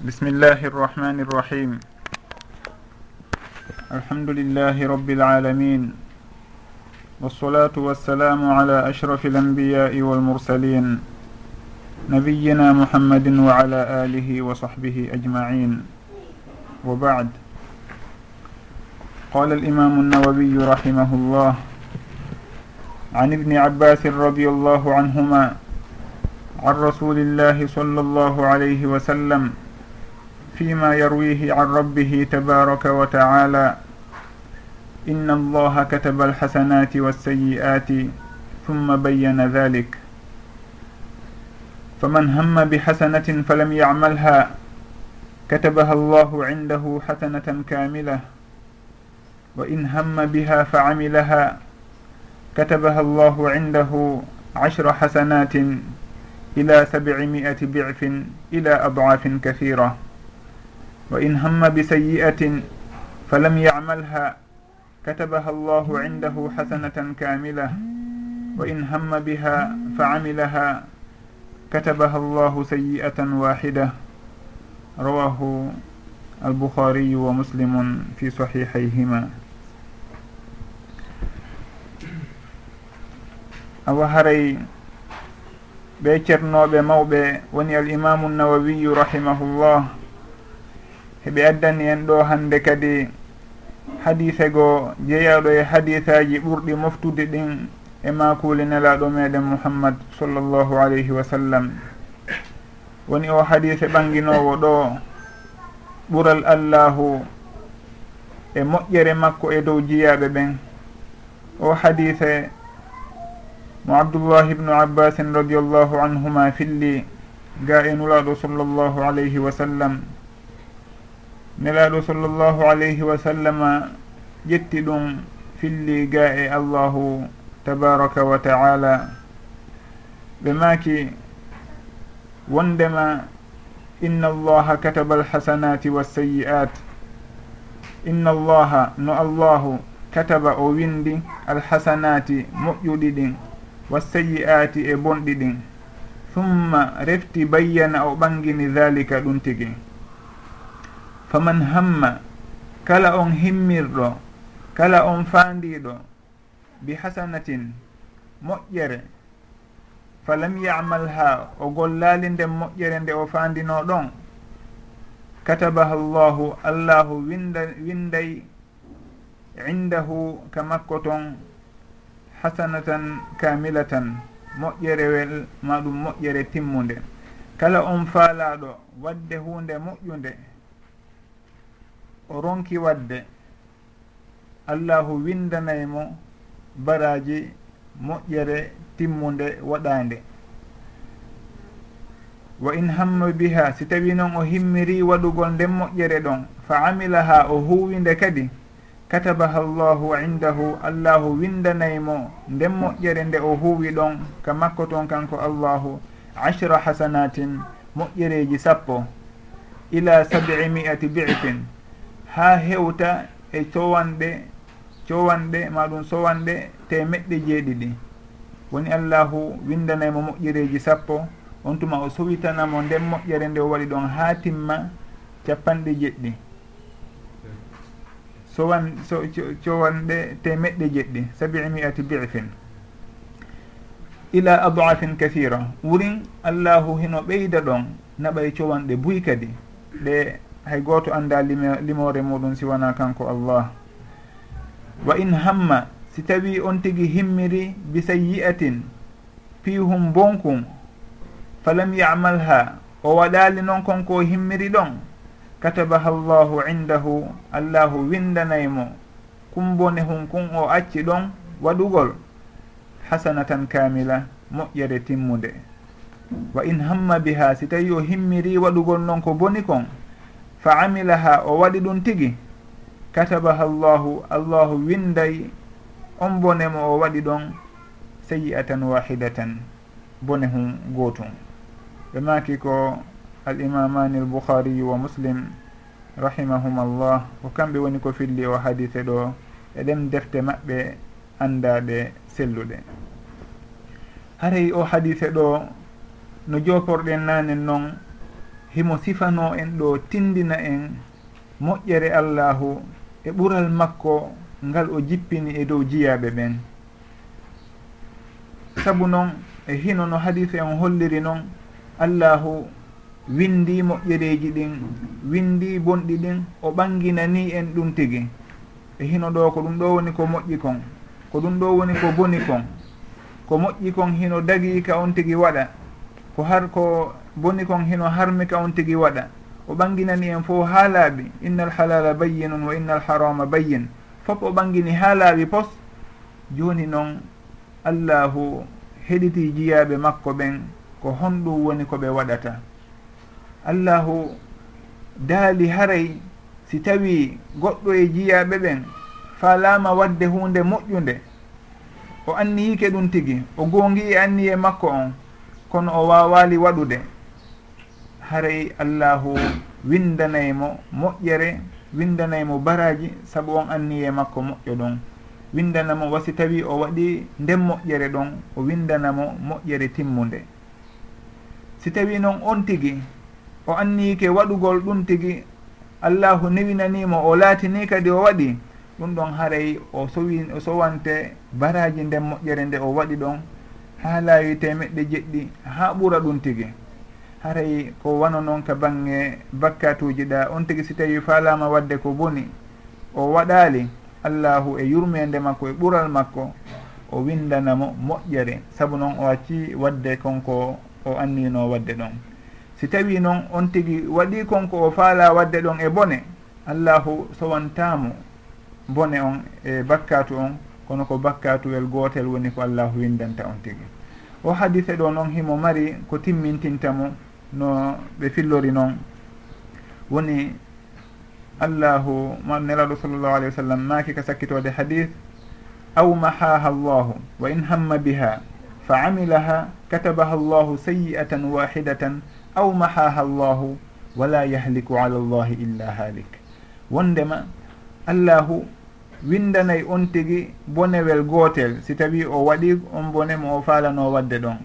بسم الله الرحمن الرحيم الحمد لله رب العالمين والصلاة والسلام على أشرف الأنبياء والمرسلين نبينا محمد وعلى آله وصحبه أجمعين وبعد قال الإمام النووي رحمه الله عن ابن عباس رضي الله عنهما عن رسول الله صلى الله عليه وسلم فيما يرويه عن ربه تبارك وتعالى. إن الله كتب الحسنات والسيئات ثم بين ذلك. فمن هم بحسنة فلم يعملها كتبها الله عنده حسنة كاملة. وإن هم بها فعملها كتبها الله عنده عشر حسنات إلى سبعمائة ضعف إلى أضعاف كثيرة. وإن هم بسيئة فلم يعملها كتبها الله عنده حسنة كاملة وإن هم بها فعملها كتبها الله سيئة واحدة رواه البخاري ومسلم في صحيحيهما awa haray ɓe ceernoɓe mawɓe woni al imamu nawawiyu rahimahullah heɓe addani en ɗo hande kadi hadise goo jeeyaɗo e hadisaji ɓurɗi moftude ɗin e makuli nelaɗo meɗen mouhammad sallllahu alayhi wa sallam. Woni o hadise ɓanginowo ɗo ɓural allahu e moƴƴere makko e dow jiyaɓe ɓen. O hadise mo abdoullah ibnu abbasin radiallahu anhuma filli ga e nulaɗo sallllahu alayhi wa sallam. nelaɗo sallllahu alayhi wa sallama ƴetti ɗum filli ga e allahu tabaraka wa taala ɓe maaki wondema inna allaha kataba alhasanati wassayi'at inna allaha no allahu kataba o windi alhasanati moƴƴuɗi ɗin wassayi'ati e bonɗi ɗin. Thumma refti bayyana o ɓangini dhalika ɗum tigi. faman hamma kala on himmirɗo kala on faandiɗo bi hasanatin moƴƴere. Falam yamal ha o gollali nden moƴƴere nde o faandino ɗon katabaha llahu allahu winda winday indahu ka makko ton hasanatan kamilatan moƴƴerewel ma ɗum moƴƴere timmude kala on faalaɗo wadde hunde moƴƴude o ronki wadde allahu windanaymo baraji moƴƴere timmude waɗande wa in hamma biha si tawi noon o himmiri waɗugol nden moƴƴere ɗon fa amila ha o huwinde kadi katabaha llahu indahu allahu windanaymo nden moƴƴere nde o huwi ɗon ka makko toon kanko allahu ashra hasanatin moƴƴereji sappo ila sabi'i mi'ati bicfin ha hewta e cowanɗe cowanɗe maɗum sowanɗe temeɗɗe jeeɗiɗi. Woni allahu windanaymo moƴƴereji sappo. On tuma o sowitanamo nden moƴƴere nde o waɗi ɗon ha timma capanɗe jeɗɗi. Sowan so cowanɗe temeɗɗe jeɗɗi sabii miati bifin ila adafin kathira. Wurin allahu hino ɓeyda ɗon naɓa e cowanɗe buy kadi. Ɗe hay goto anda limore muɗum siwana kanko allah. Wa in hamma si tawi on tigi himmiri bi sayyi'atin piihum bonkum falam yamalha o waɗali noon konko himmiri ɗon katabaha llahu indahu allahu windanaymo kumbone hun kun o acci ɗon waɗugol hasanatan kamila moƴƴere timmude. Wa in hamma biha si tawi o himmiri waɗugol noon ko boni kon fa amilaha o waɗi ɗum tigi. Katabaha llahu allahu winday on bone mo o waɗi ɗon sayi'atan wahidatan bone hum gootum ɓe maki ko alimamani albouhariyu wa muslim rahimahuma llah ko kamɓe woni ko filli o hadise ɗo eɗen defte maɓɓe andaɗe selluɗe. Haray o hadise ɗo no joporɗen nanen noon himo sifano en ɗo tindina en moƴƴere allahu e ɓural makko ngal o jippini e dow jiyaɓe ɓen sabu noon e hino no hadise on holliri noon allahu windi moƴƴereji ɗin windi bonɗi ɗin o ɓanginani en ɗum tigi. E hino ɗo ko ɗum ɗo woni ko moƴƴi kon ko ɗum ɗo woni ko boni kon ko moƴƴi kon hino dagi ka on tigi waɗa ko har ko boni kon hino harmika on tigi waɗa. O ɓanginani en fof ha laaɓi inna alhalala bayyinun wa inna alharama bayyin. Fof o ɓangini ha laaɓi pos joni noon allahu heɗiti jiyaɓe makko ɓen ko honɗum woni koɓe waɗata. Allahu daali haray si tawi goɗɗo e jiyaɓe ɓen falama wadde hunde moƴƴude o anniyike ɗum tigi. O gongi e anniye makko on kono o wawali waɗude. haray allahu windanaymo moƴƴere windanaymo baraji saabu on anniye makko moƴƴo ɗon. Windanamo wasi tawi o waɗi nden moƴƴere ɗon o windanamo moƴƴere timmude si tawi noon on tigi o anniyike waɗugol ɗum tigi allahu newinanimo o laatini kadi o waɗi ɗum ɗon haray o sowi o sowante baraji nden moƴƴere nde o waɗi ɗon. Ha laawi temeɗɗe jeɗɗi ha ɓura ɗum tigi. haray ko wano noon ka bange bakkatuji ɗa. On tigui si tawi falama wadde ko boni o waɗali allahu e yurmede makko e ɓural makko o windanamo moƴƴere. Saabu noon o acci wadde konko o annino wadde ɗon. Si tawi noon on tigui waɗi konko o faala wadde ɗon e bone allahu sowantamo bone on e bakkatu on kono ko bakkatuwel gotel woni ko allahu windanta on tigui o hadise ɗo noon himo mari ko timmintintamo no ɓe fillori noon. Woni allahu ma nelaɗo sallllahu alayhi wa sallam maaki ka sakkitode hadis aw mahaha llahu wa in hamma biha fa amilaha katabaha llahu sayi'atan wahidatan aw mahaha llahu wala yahliku ala llahi illa halik wondema allahu windanayi on tigi bonewel gootel si tawi o waɗi on bone mo o faalano wadde ɗon.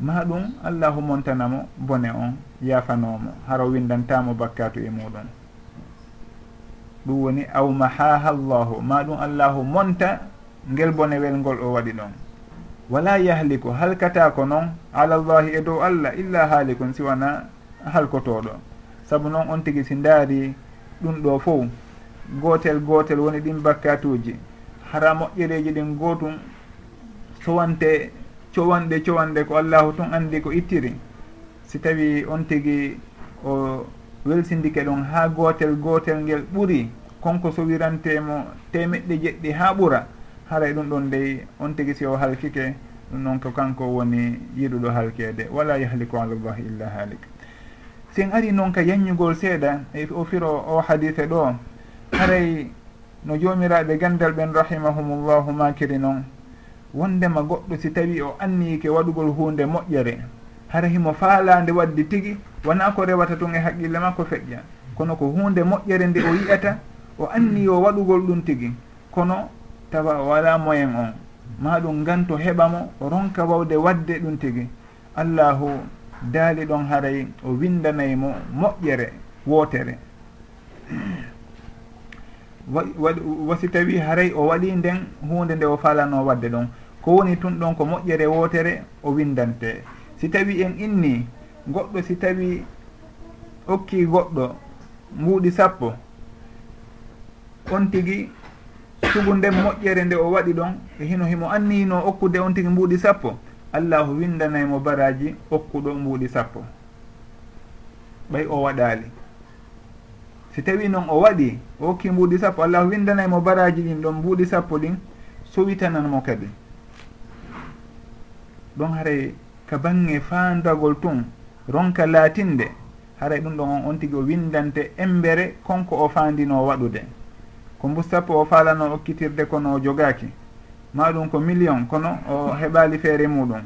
ma ɗum allahu montanamo bone on yafanomo haro windantamo bakkatu e muɗum. Ɗum woni aw mahaha llahu ma ɗum allahu monta ngel bonewel ngol o waɗi ɗon. Wala yahliku halkata ko noon ala llahi e dow allah illa haalikun siwana halkotoɗo. Saabu noon on tigui si daari ɗum ɗo fof gotel gotel woni ɗin bakkatuji. Hara moƴƴereji ɗin gotum sowante cowanɗe cowanɗe ko allahu tun andi ko ittiri. Si tawi on tigi o welsindike ɗon ha gotel gotel ngel ɓuuri konko sowirantemo temeɗɗe jeɗɗi ha ɓuura haray e ɗum ɗon dey on tigi si o halkike ɗum noon ko kanko woni yiɗuɗo halkede. Wala yahliku ala llahi illa halik. Si ari noon ka yanñugol seeɗa e o firo o hadise ɗo haray no jomiraɓe gandal ɓen rahimahumullahu makiri noon. wondema goɗɗo si tawi o anniyike waɗugol hunde moƴƴere. Hara himo faalande wadde tigi wona ko rewata tun e haqqille makko feƴƴa. Kono ko hunde moƴƴere nde o yiyata o anni o waɗugol ɗum tigi. Kono tawa o wala moyen on. Ma ɗum ganto heɓamo o ronka wawde wadde ɗum tigi. Allahu daali ɗon haray o windanayimo moƴƴere wootere. wasi tawi haray o waɗi nden hunde nde o falano wadde ɗon ko woni tun ɗon ko moƴƴere wootere o windante. Si tawi en inni goɗɗo si tawi okki goɗɗo mbuuɗi sappo on tigi sugu nden moƴƴere nde o waɗi ɗon e hino himo annino okkude on tigi mbuuɗi sappo allahu windanaymo baraji okkuɗo mbuuɗi sappo. Ɓay o waɗali. si tawi noon o waɗi o hokki mbuuɗi sappo allahu windanay mo baraji ɗin ɗon mbuuɗi sappo ɗin sowitananmo kadi. Ɗon haray ka bange fandagol tun ronka laatinde haray ɗum ɗon on on tigi o windante embere konko o fandino waɗude. Ko mbu sappo o falano okkitirde kono o jogaki ma ɗum ko million kono o heɓali feere muɗum.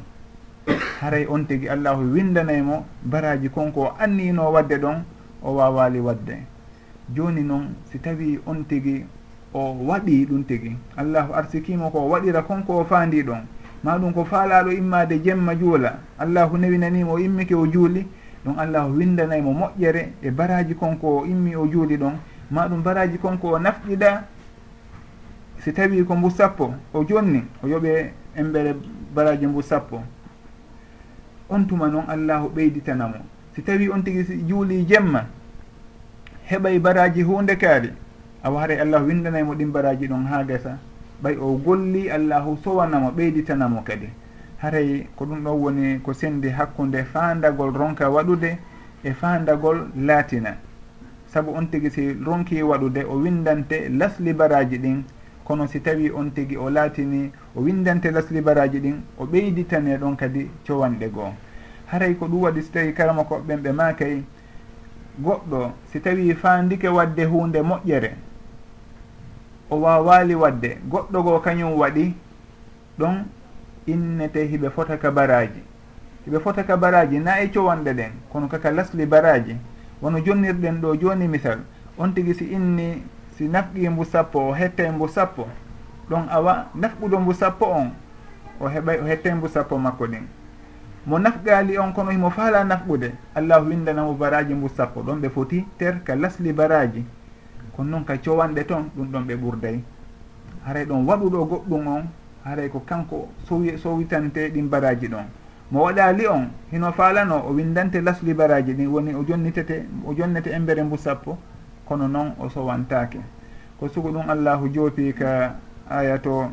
Haray on tigi allahu windanaymo baraji konko o annino wadde ɗon o wawali wadde. joni noon si tawi on tigi o waɗi ɗum tigi. Allahu arsikimo ko waɗira konko o faandi ɗon. Ma ɗum ko faalaɗo immade jemma juula allahu newinanimo o immike o juuli. Ɗum allahu windanaymo moƴƴere e baraji konko o immi o juuli ɗon. Ma ɗum baraji konko o nafɗiɗa si tawi ko mbu sappo o jonni o yooɓe embere baraji mbu sappo. On tuma noon allahu ɓeyditanamo si tawi on tigi si juuli jemma heɓay baraji hunde kaari. A waare allahu windanaymo ɗin baraji ɗon ha gasa ɓay o golli allahu sowanamo ɓeyditanamo kadi. Haray ko ɗum ɗon woni ko sendi hakkunde fandagol ronka waɗude e fandagol laatina. Saabu on tigi si ronki waɗude o windante lasli baraji ɗin. Kono si tawi on tigi o laatini o windante lasli baraji ɗin o ɓeyditane ɗon kadi cowanɗe goo. Haray ko ɗum waɗi so tawi karama koɓɓen ɓe makay goɗɗo si tawi fandike wadde hunde moƴƴere o wawali wadde goɗɗo goo kañum waɗi ɗon innete hiɓe fota ka baraji hiɓe fota ka baraji na e cowanɗe ɗen kono kaka lasli baraji wono jonnirɗen ɗo joni misal. On tigui si inni si nafqi mbu sappo o hette mbu sappo ɗon awa nafɓuɗo mbu sappo on o heɓay o hette mbu sappo makko ɗin. mo nafgali on kono himo faala nafɓude. Allahu windanamo baraji mbu sappo. Ɗon ɓe foti ter ka lasli baraji. Kono noon ka cowanɗe toon ɗum ɗon ɓe ɓurday. Haray ɗon waɗuɗo goɗɗum on haray ko kanko sowi sowitante ɗin baraji ɗon. Mo waɗali on hino faalano o windante lasli baraji ɗin woni o jonnitete o jonnete embere mbu sappo kono noon o sowantake ko sugo ɗum allahu joopi ka aya to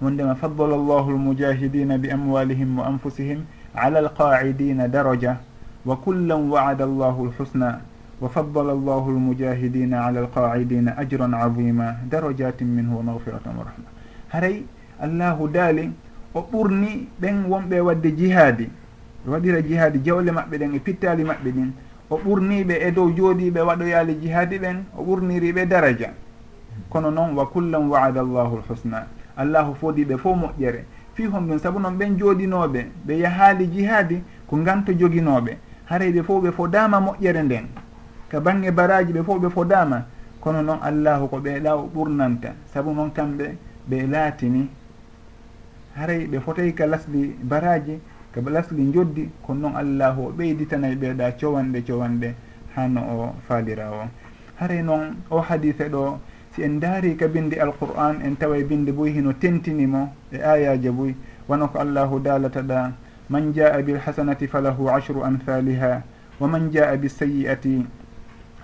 wondema faddala llahu lmujahidina bi amwalihim wa anfusihim ala alqaidina daraja wa kullan wa'ada allahu lhusna wa faddala allahu lmujahidina ala alqaidina ajran adima darajatin minhu wa magfiratan wa rahma haray allahu daali o ɓurni ɓen wonɓe wadde jihaadi waɗira jihaadi jawle maɓɓe ɗen e pittali maɓɓe ɗin o ɓurniɓe e dow jooɗiɓe waɗoyaali jihaadi ɓen o ɓurniriɓe daraja kono noon wa kullan wa'ada allahu lhusna allahu fodi ɓe fof moƴƴere fi hon ɗon saabu noon ɓen jooɗinoɓe ɓe yahaali jihaadi ko nganto joginoɓe. Haray ɓe fof ɓe fodama moƴƴere nden. Ka bange baraji ɓe fof ɓe fodama kono noon allahu ko ɓeeɗa o ɓurnanta. Saabu noon kamɓe ɓe laatini. Haray ɓe fotayi ka lasli baraji ka lasli joddi kono noon allahu o ɓeyditanayi ɓeeɗa cowanɗe cowanɗe hano o faalira o. Haray noon o hadise ɗo si en daari ka bindi alqur'an en tawa bindi boy hino tentinimo e ayaje boy wono ko allahu dalata ɗa man jaa bilhasanati falahu ashru amthaliha wa man jaa bisayi'ati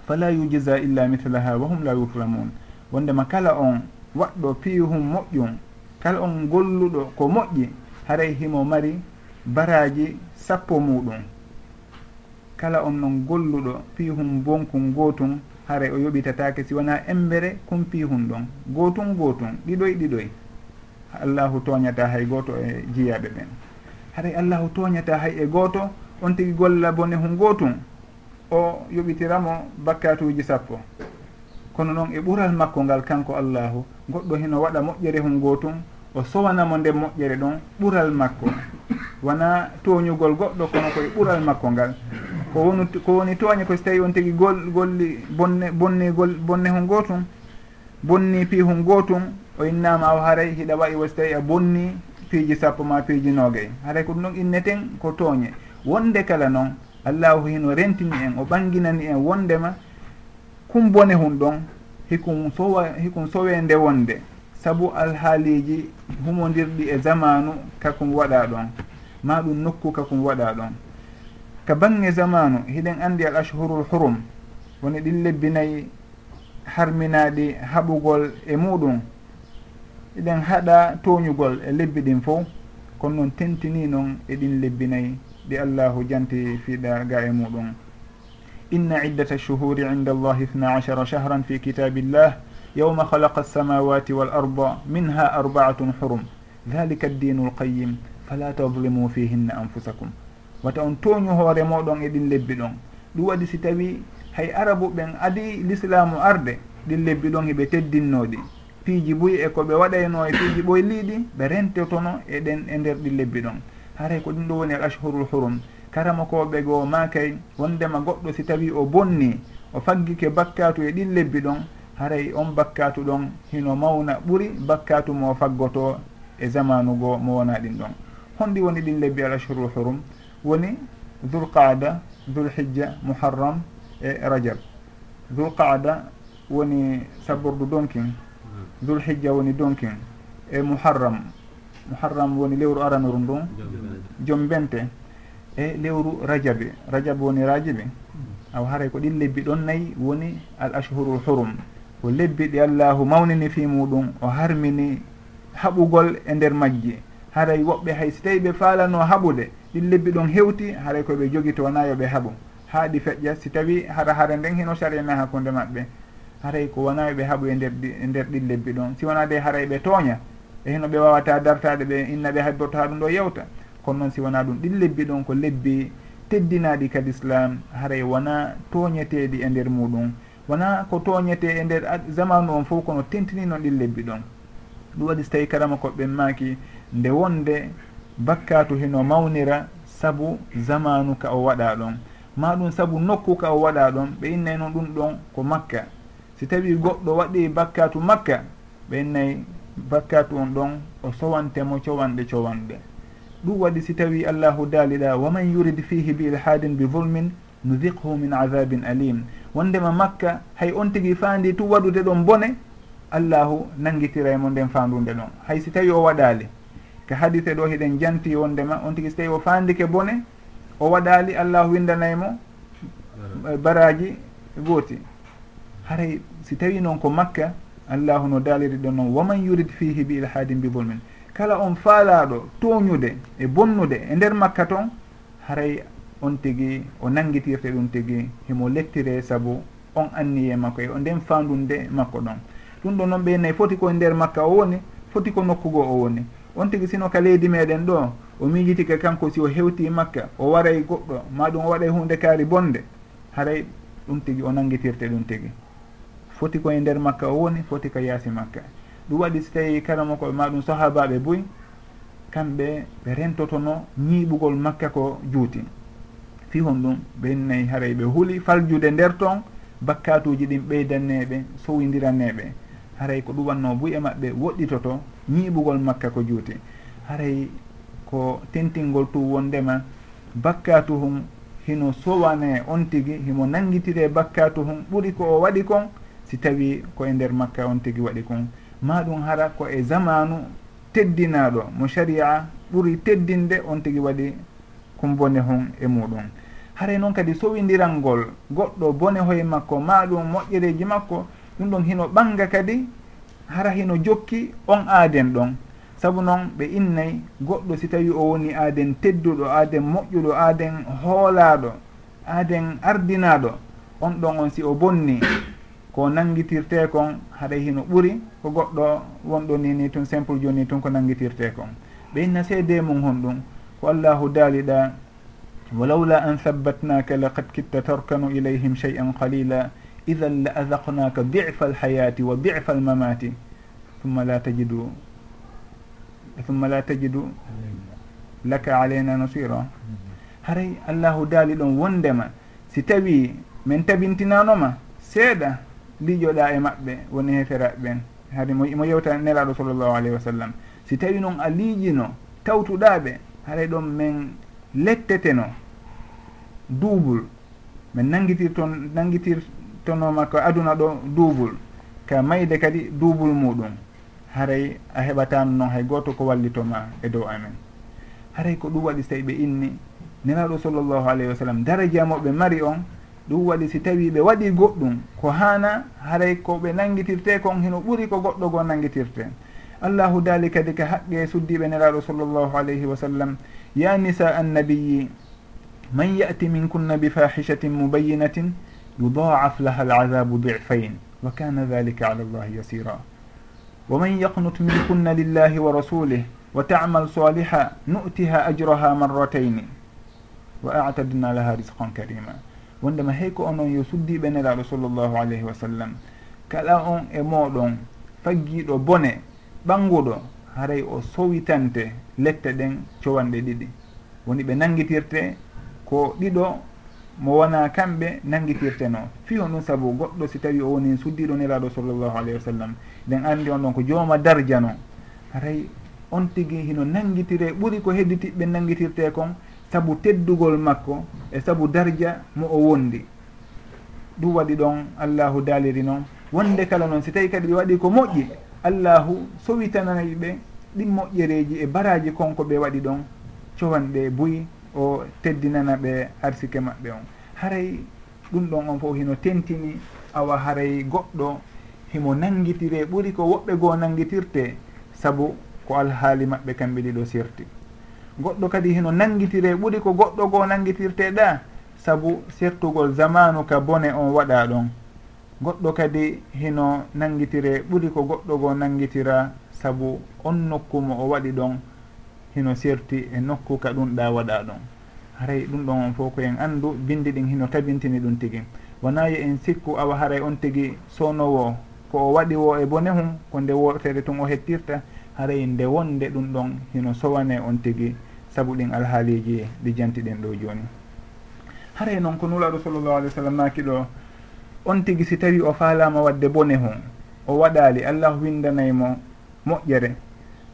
fala yujza illa mithlaha wa hum la yuhlamun wondema kala on waɗɗo piihum moƴƴum kala on golluɗo ko moƴƴi haray himo mari baraji sappo muɗum kala on noon golluɗo piihum bonkum gotum haray o yoɓitatake si wona embere kumpi hun ɗon gotum gotum ɗiɗoy ɗiɗoy. Allahu toñata hay goto e jiyaɓe ɓen haray allahu toñata hay e goto on tigui golla bone hun gotum o yoɓitiramo bakkatuji sappo. Kono noon e ɓural makko ngal kanko allahu goɗɗo heno waɗa moƴƴere hun gotum o sowanamo nden moƴƴere ɗon ɓural makko. Wona toñugol goɗɗo kono koye ɓural makko ngal. ko wonu ko woni tooñe ko so tawi on tigi gol golli bonne bonnigol bonne hon gootum bonni pii hon gootum o innama aw haray hiɗa wayi woso tawi a bonni piiji sappo ma piiji noogayi haray ko ɗum ɗon inneten ko tooñe. Wonde kala noon allahu hino rentini en o ɓanginani en wondema kum bone hum ɗon hikum sowa hikum sowende wonde. Saabu alhaaliji humodirɗi e zamanu kakum waɗa ɗon. Ma ɗum nokku kakum waɗa ɗon. ka bange zamanu hiɗen andi al ashhurul hurum woni ɗin lebbi nayyi harminaɗi haɓugol e muɗum. Eɗen haɗa toñugol e lebbi ɗin fo kono noon tentini noon e ɗin lebbi nayyi ɗi allahu janti fiiɗa ga e muɗum. Inna iddata shuhuri inda allahi ithna ashara shahran fi kitabillah yawma khalaqa alsamawati wal arda minha arbaatun hurum. Dhalika addinu alqayim fala tadlimu fihinna anfusakum. wata on tooñu hoore moɗon e ɗin lebbi ɗon. Ɗum waɗi si tawi hay arabu ɓen adi l'islamu arde ɗin lebbi ɗon heɓe teddinnoɗi. Piiji buy e koɓe waɗayno e piiji ɓoyliɗi ɓe rentetono e ɗen e nder ɗin lebbi ɗon. Haray ko ɗum ɗo woni al ashhurul hurum. Karama koɓe goo makay wondema goɗɗo si tawi o bonni o faggike bakkatu e ɗin lebbi ɗon haray on bakkatu ɗon hino mawna ɓuri bakkatu mo faggoto e zamanu goo mo wona ɗin ɗon. Honɗi woni ɗin lebbi al ashhurul hurum. woni dulqaada dulhijja muharram e rajab. Dulqaada woni sabordu donkin. Hmm. Dulhijja woni donkin e muharram. Muharram woni lewru aranoru ndun joom bente e lewru rajabe rajab woni rajibe hmm. aw haray ko ɗin lebbi ɗon nayyi woni al ashhurul hurum. Ko lebbi ɗi allahu mawnini fi muɗum o harmini haɓugol e nder majji. Haray woɓɓe hay so tawi ɓe faalano haɓude. ɗin lebbi ɗon hewti haray koɓe jogi to wona yoɓe haaɓo ha ɗi feƴƴa si tawi hara hara nden hino sariyana hakkude maɓɓe haray ko wona yoɓe haaɓo e nder e nder ɗin lebbi ɗon si wona de haray e ɓe tooña e hino ɓe wawata dartade ɓe inna ɓe habborto ha ɗum ɗo yewta. Kono noon si wona ɗum ɗin lebbi ɗon ko lebbi teddinaɗi kadi islam haray e wona tooñeteɗi e nder muɗum. Wona ko tooñete e nder zamanu on fof kono tentinino ɗin lebbi ɗon ɗum waɗi so tawi karama koɓɓen maaki nde wonde bakkatu hino mawnira saabu zamanu ka o waɗa ɗon. Ma ɗum saabu nokku ka o waɗa ɗon ɓe innayi noon ɗum ɗon ko makka. Si tawi goɗɗo waɗi bakkatu makka ɓe innayi bakkatu on ɗon o sowantemo cowanɗe cowanɗe. Ɗum waɗi si tawi allahu daaliɗa waman yurid fihi bi ilhadin bi volmin nudiqhu min adabin alim wondema makka hay on tigui faandi tu waɗude ɗon bone allahu nanguitira nden fandude ɗon. Hay si tawi o waɗali ko hadise ɗo hiɗen janti wondema on tigui so tawi o fandike bone o waɗali allahu windanaymo e baraji. gooti. Haray si tawi noon ko makka allahu no daaliri ɗon noon waman yurid fihi bi ilhadin bibol men kala on faalaɗo toñude e bonnude e nder makka toon haray on tigui o nanguitirte ɗum tigui himo lettire saabu on anniye makko e o nden fandunde makko ɗon. Ɗum ɗo noon ɓe foti koye nder makka o woni foti ko nokkugo o woni. on tigi sino ka leydi meɗen ɗo o miijitike kanko si o hewti makka o waray goɗɗo ma ɗum o waɗay hunde kaari bonde haray ɗum tigi o nangitirte ɗum tigi. Foti koye nder makka o woni foti ko yaasi makka. Ɗum waɗi so tawi karama koɓe ma ɗum sahabaɓe boyi kamɓe ɓe rentotono ñiiɓugol makka ko juuti. Fi hon ɗum ɓennayi haray ɓe huuli faljude nder toon bakkatuji ɗin ɓeydanneɓe sowidiranneɓe haray ko ɗum wanno buy e maɓɓe woɗɗitoto ñiiɓugol makka ko juuti. Haray ko tentingol tu wondema bakkatu hum hino sowane on tigi himo nanguitire bakkatu hum ɓuuri ko o waɗi kon si tawi ko e nder makka on tigi waɗi kon. Ma ɗum hara ko e zamanu teddinaɗo mo sharia ɓuuri teddinde on tigi waɗi kon bone hon e muɗum haray noon kadi sowindiral ngol goɗɗo bone hoye makko ma ɗum moƴƴereji makko ɗum ɗon hino ɓanga kadi hara hino jokki on aaden ɗon. Sabu noon ɓe innay goɗɗo si tawi o woni aaden tedduɗo aaden moƴƴuɗo aaden hoolaaɗo aaden ardinaaɗo on ɗon on si o bonni. Ko nangitirte kon haɗa hino ɓuri ko goɗɗo wonɗo ni ni tun simple joni tun ko nangitirte kon ɓe inna seede mum hon ɗum. Ko allahu daaliɗa wa lawla an thabbatnaka laqad kitta tarkanu ilayhim shey an qalila idan la azaknaka difa alhayati wa difa almamati thumma la tajidu thumma la tajidu laka alayna nasira haray allahu daali ɗon wondema si tawi min tabintinanoma seeɗa lijoɗa e maɓɓe woni heferaɓe ɓen hari mo yewta nelaɗo sallllahu alayhi wa sallam si tawi noon a liijino tawtuɗaɓe haɗay ɗon min letteteno duubul min nangitir toon nangitir ittanoma ko aduna ɗo duubol ka mayde kadi duubol muɗum. Haray a heɓatan noon hay goto ko wallitoma e dow amen. Haray ko ɗum waɗi so tawi ɓe inni. Nenaɗo sallllahu alayhi wa sallam daraja moɓe mari on ɗum waɗi si tawi ɓe waɗi goɗɗum. Ko hana haray ko ɓe nanguitirte kon hino ɓuuri ko goɗɗo goo nanguitirte allahu daali kadi ka haqqe e suddiɓe nelaɗo sallllahu alayhi wa sallam. Ya nisa annabiyi man yati minkunna bi fahishatin mubayinatin يضاعف لها العذاب ضعفين وكان ذلك على الله يسيرا. ومن يقنت منكن لله ورسوله وتعمل صالحا نؤتها أجرها مرتين. وأعتدنا لها رزقا كريما. wondema hey ko onon yo suddiɓe nelaɗo sallllahu alayhi wa sallam kala on e moɗon faggiɗo bone ɓanguɗo haray o sowitante lette ɗen cowanɗe ɗiɗi woni ɓe nangitirte ko ɗiɗo mo wona kamɓe nangitirteno fi on ɗum saabu goɗɗo si tawi o woni suddiɗo neraɗo sallllahu alayhi wa sallam nden andi on ɗon ko jooma darja no. Haray on tigi hino nangitire ɓuri ko hedditiɓɓe nangitirte kon saabu teddugol makko e saabu darja mo o wondi. Ɗum waɗi ɗon allahu daaliri noon wonde kala noon si tawi kadi ɓe waɗi ko moƴƴi allahu sowitananayi ɓe ɗin moƴƴereji e baraji konko ɓe waɗi ɗon cowanɗe buyi o teddinana ɓe arsike maɓɓe on. Haray ɗum ɗon on fof hino tentini awa haray goɗɗo himo nangitire ɓuri ko woɓɓe goo nangitirte saabu ko alhaali maɓɓe kamɓe ɗiɗo sirti goɗɗo kadi hino nangitire ɓuri ko goɗɗo goo nangitirteɗa saabu sertugol zamanu ka bone on waɗa ɗon. Goɗɗo kadi hino nangitire ɓuri ko goɗɗo goo nangitira saabu on nokku mo o waɗi ɗon hino serti e nokku ka ɗum ɗa waɗa ɗon haray ɗum ɗon on fof ko en anndu bindi ɗin hino tabintini ɗum tigi. Wona yo en sikku awa haray on tigi sownowo ko o waɗi wo e bone hum ko nde wotere tun o hettirta haray nde wonde ɗum ɗon hino sowane on tigi saabu ɗin alhaaliji ɗi jantiɗen ɗo joni. Haray noon ko nulaɗo sallllahu alih w sallam maki ɗo on tigi si tawi o faalama wadde bone hum o waɗali allahu windanaymo moƴƴere.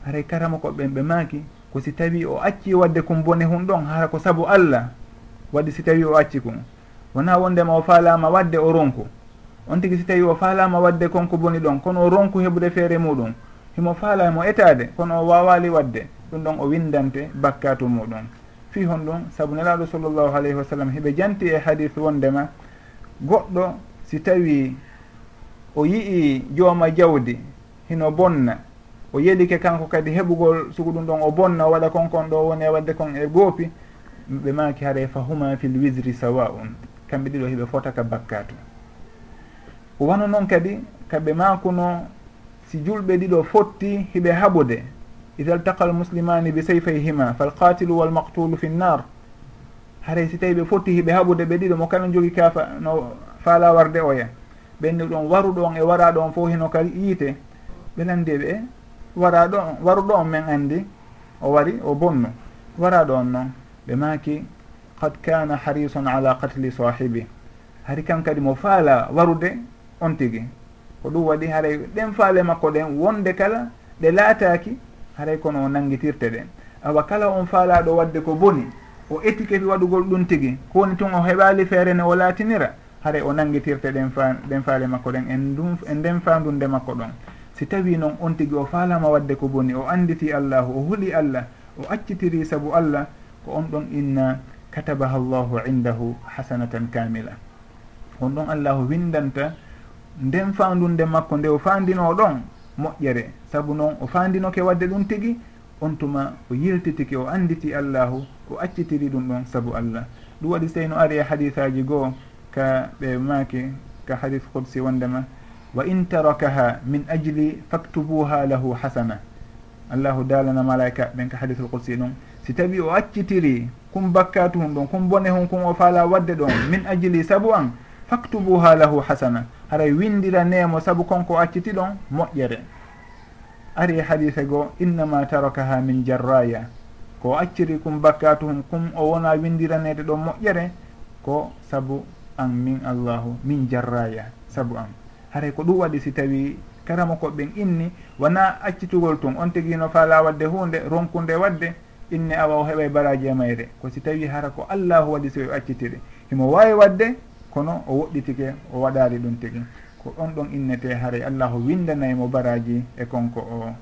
Haray karama koɓɓen ɓe maaki ko si tawi o acci e wadde kon bone hon ɗon hara ko saabu allah waɗi si tawi o acci kon wona wondema o faalama wadde o ronku. On tigui si tawi o faalama wadde konko boni ɗon kono o ronku heɓude feere muɗum. Himo faalamo etade kono o wawali wadde. Ɗum ɗon o windante bakkatu muɗum. Fi hon ɗum saabu nelaɗo sallllahu alayhi wa sallam heɓe janti e hadis wondema goɗɗo si tawi o yii jooma jawdi hino bonna o yelike kanko kadi heɓugol sugu ɗum ɗon o bonna o waɗa konkon ɗo woni e wadde kon e goopi ɓe maki haray fa huma fil wisri sawa un kamɓe ɗiɗo heɓe fotaka bakkatu. Wano noon kadi kaɓe makuno si julɓe ɗiɗo fotti hiɓe haɓude ida ltaqa almuslimani bi sayfayhima falqatilu walmaqtulu fi nnar haray si tawi ɓe fotti hiɓe haɓude ɓe ɗiɗo mo kala jogi kafa no faala warde oya. Ɓenni ɗon waruɗon e waraɗo on fof hino ka yiite ɓe landi ɓe wara ɗo waruɗo on min anndi o wari o bonnu wara ɗo on noon ɓe maaki qad kana harison ala qatli sahibi hari kan kadi mo faala warude on tigi. Ko ɗum waɗi haray ɗen faale makko ɗen wonde kala ɗe laataki haray kono o nangitirte ɗen awa kala on faalaɗo wadde ko boni o étiquette waɗugol ɗum tigi. Ko woni tun o heɓali feere ne o laatinira haray o nangitirte ɗen fa ɗen faale makko ɗen en ɗum e nden fandunde makko ɗon. si tawi noon on tigi o faalama wadde ko boni o anditi allahu o huuli allah o accitiri saabu allah ko on ɗon inna katabaha llahu indahu hasanatan kamila. On ɗon allahu windanta nden fandunde makko nde o fandino ɗon moƴƴere. Saabu noon o fandinoke wadde ɗum tigi on tuma o yiltitiki o anditi allahu o accitiri ɗum ɗon saabu allah. Ɗum waɗi sey no ari e hadisaji goo ka ɓe maaki ka hadis hudsi wondema wa in tarakaha min ajli faktubuha lahu hasana. Allahu dalana malaika ɓen ka hadithul qudsi ɗum. Si tawi o accitiri kum bakkatu hum ɗon kum bone hum kum o faala wadde ɗon min ajli saabu an faktubuha lahu hasana. Haray windira nemo saabu konko acciti ɗon moƴƴere. Ari hadise goo innama tarakaha min jarraya. Ko acciri kum bakkatu hum kum o wona windiranede ɗon moƴƴere ko saabu an min allahu min jarraya saabu an. haray ko ɗum waɗi si tawi karama koɓɓen inni wona accitugol tun on tiguino faala wadde hunde ronkunde wadde inni awa o heɓa baraji e mayre. Ko si tawi hara ko allahu waɗi so accitiri. Himo wawi wadde kono o woɗɗitike o waɗari ɗum tigi. Ko on ɗon innete haray allahu windanaymo baraji e konko o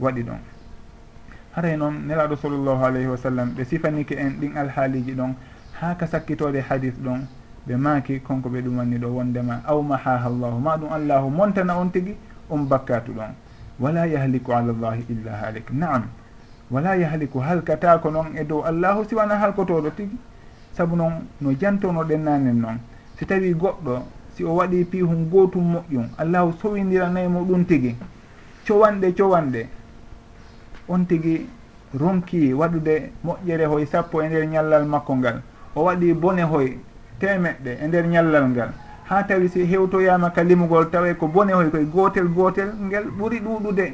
waɗi ɗon. Haray noon nelaɗo sallllahu alayhi wa sallam ɓe sifanike en ɗin alhaaliji ɗon ha ka sakkitode hadis ɗon ɓe maaki konko ɓe ɗumanni ɗo wondema aw mahaha llahu ma ɗum allahu montana on tigi on bakkatu ɗon. Wala yahliku ala llahi illa halik naam. Wala yahliku halkatako noon e dow allahu siwana halkotoɗo tigi. Saabu noon no jantono ɗennanen noon si tawi goɗɗo si o waɗi pihum gotum moƴƴum allahu sowidiranayi mo ɗum tigi. Cowanɗe cowanɗe. On tigi ronki waɗude moƴƴere hoye sappo e nder ñallal makko ngal. O waɗi bone hoye temeɗɗe e nder ñallal ngal. Ha tawi si hewtoyama ka limugol tawa ko bone hoy koye gotel gotel ngel ɓuuri ɗuɗude.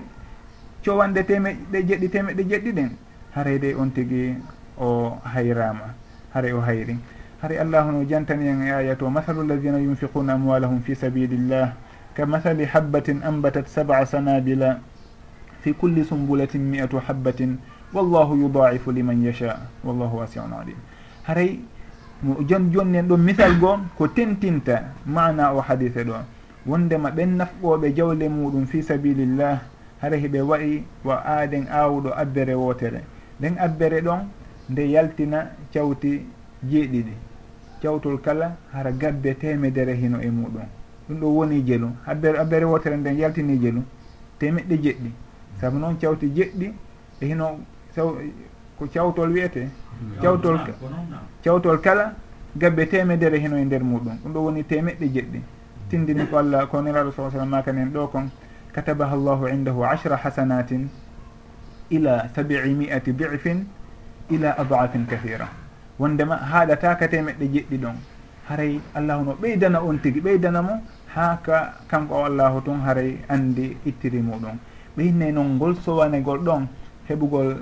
Cowanɗe temeɗɗe jeɗɗi temeɗɗe jeɗɗi ɗen haray de on tigui o hayrama haray o hayri. Haray allah no jantani en e aya to masalu alladina yunfiquna amwalahum fi sabilillah. Ka masali habbatin ambatat saba sanabila fi kulli sumbulatin mi'atu habbatin wallahu yudaifu liman yasha. Wallahu wasiun alim. Haray jon joni nen ɗon misal goo ko tentinta mana o hadise ɗo. Wondema ɓen nafɓoɓe jawle muɗum fi sabilillah hara heɓe wayi wa aaden awuɗo abbere wotere nden abbere ɗon nde yaltina cawti jeeɗiɗi. Cawtol kala hara gabbe temedere hino e muɗum. Ɗum ɗo woni jelu abbere abbere wotere nden yaltini jelu temeɗɗe jeɗɗi. Saabu noon cawti jeɗɗi e hino ko cawtol wiyete cawtol cawtol kala gabbe temedere heno e nder muɗum. Ɗum ɗo woni temeɗɗe jeɗɗi. Tindini ko allah ko nelaɗo sa sallam makanen ɗo kon katabaha llahu indahu ashra hasanatin ila sabii mi'ati difin ila adafin kahira wondema haɗata ka temeɗɗe jeɗɗi ɗon haray allahu no ɓeydana on tigi ɓeydana mo ha ka kanko o allahu tun haray andi ittiri muɗum. Ɓeyne noon ngol sowanegol ɗon heɓugol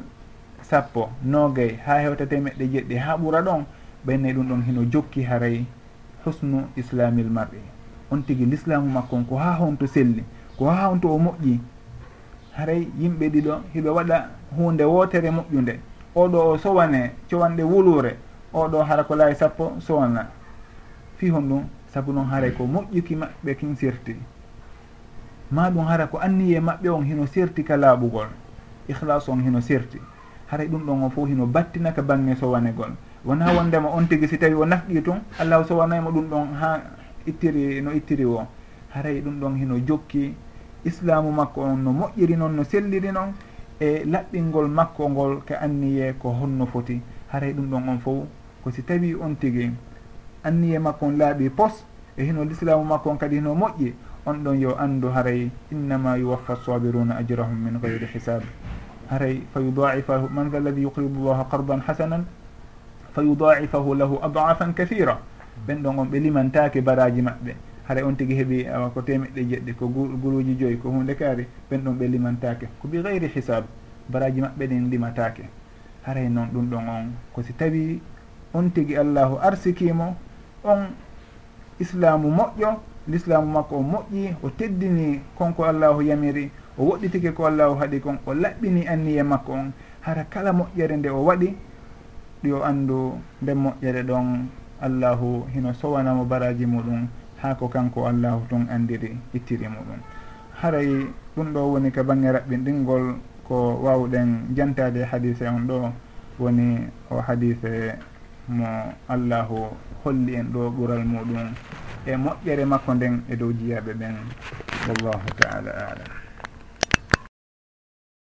sappo noogay ha hewta temeɗɗe jeɗɗi ha ɓuura ɗon ɓenne ɗum ɗon hino jokki haray husnu islamil mar'i. On tigui l'islamu makkon ko ha honto selli ko ha honto o moƴƴi haray yimɓe ɗiɗo hiɓe waɗa hunde wotere moƴƴude oɗo o sowane cowanɗe wulure oɗo hara ko laawi sappo sowana fi hon ɗum saabu noon haray ko moƴƴuki maɓɓe kin sirti ma ɗum hara ko anniye maɓɓe on hino sirti ka laaɓugol. Ihlas on hino sirti haray ɗum ɗon o fof hino battinaka bange sowanegol. Wona wondema on tigui si tawi o nafɗi tun allahu sowanaymo ɗum ɗon ha ittiri no ittiri o. Haray ɗum ɗon hino jokki. Islamu makko on no moƴƴiri noon no selliri noon e laɓɓingol makko ngol ka anniye ko honno foti. Haray ɗum ɗon on fof ko si tawi on tigui anniye makko on laaɓi pos e hino l'islamu makko on kadi hino moƴƴi on ɗon yo anndu haray innama yuwaffa sabiruna ajrahum min gayri hisab haray fa yudaifahu man tha alladi yuqridu llaha qardan hasanan fa yudaifahu lahu adafan kathira. Ɓen ɗon on ɓe limantake baraji maɓɓe. Haray on tigui heeɓi awa ko temeɗɗe jeɗɗi ko guruji joyyi ko hunde kaari ɓen ɗon ɓe limantake ko bi gayri hisab baraji maɓɓe ɗen limatake haray noon ɗum ɗon on. Ko si tawi on tigui allahu arsikimo on islamu moƴƴo l'islamu makko o moƴƴi o teddini konko allahu yamiri o woɗɗitike ko allahu haɗi kon o laɓɓini anniye makko on. Hara kala moƴƴere nde o waɗi ɗi o anndu nden moƴƴere ɗon allahu hino sowanamo baraji muɗum ha ko kanko allahu tun andiri ittiri muɗum. Haray ɗum ɗo woni ka bange raɓɓinɗingol ko wawɗen jantade hadise on ɗo woni o hadise mo allahu holli en ɗo ɓural muɗum. E moƴƴere makko nden e dow jiyaɓe ɓen. Wallahu taala alam.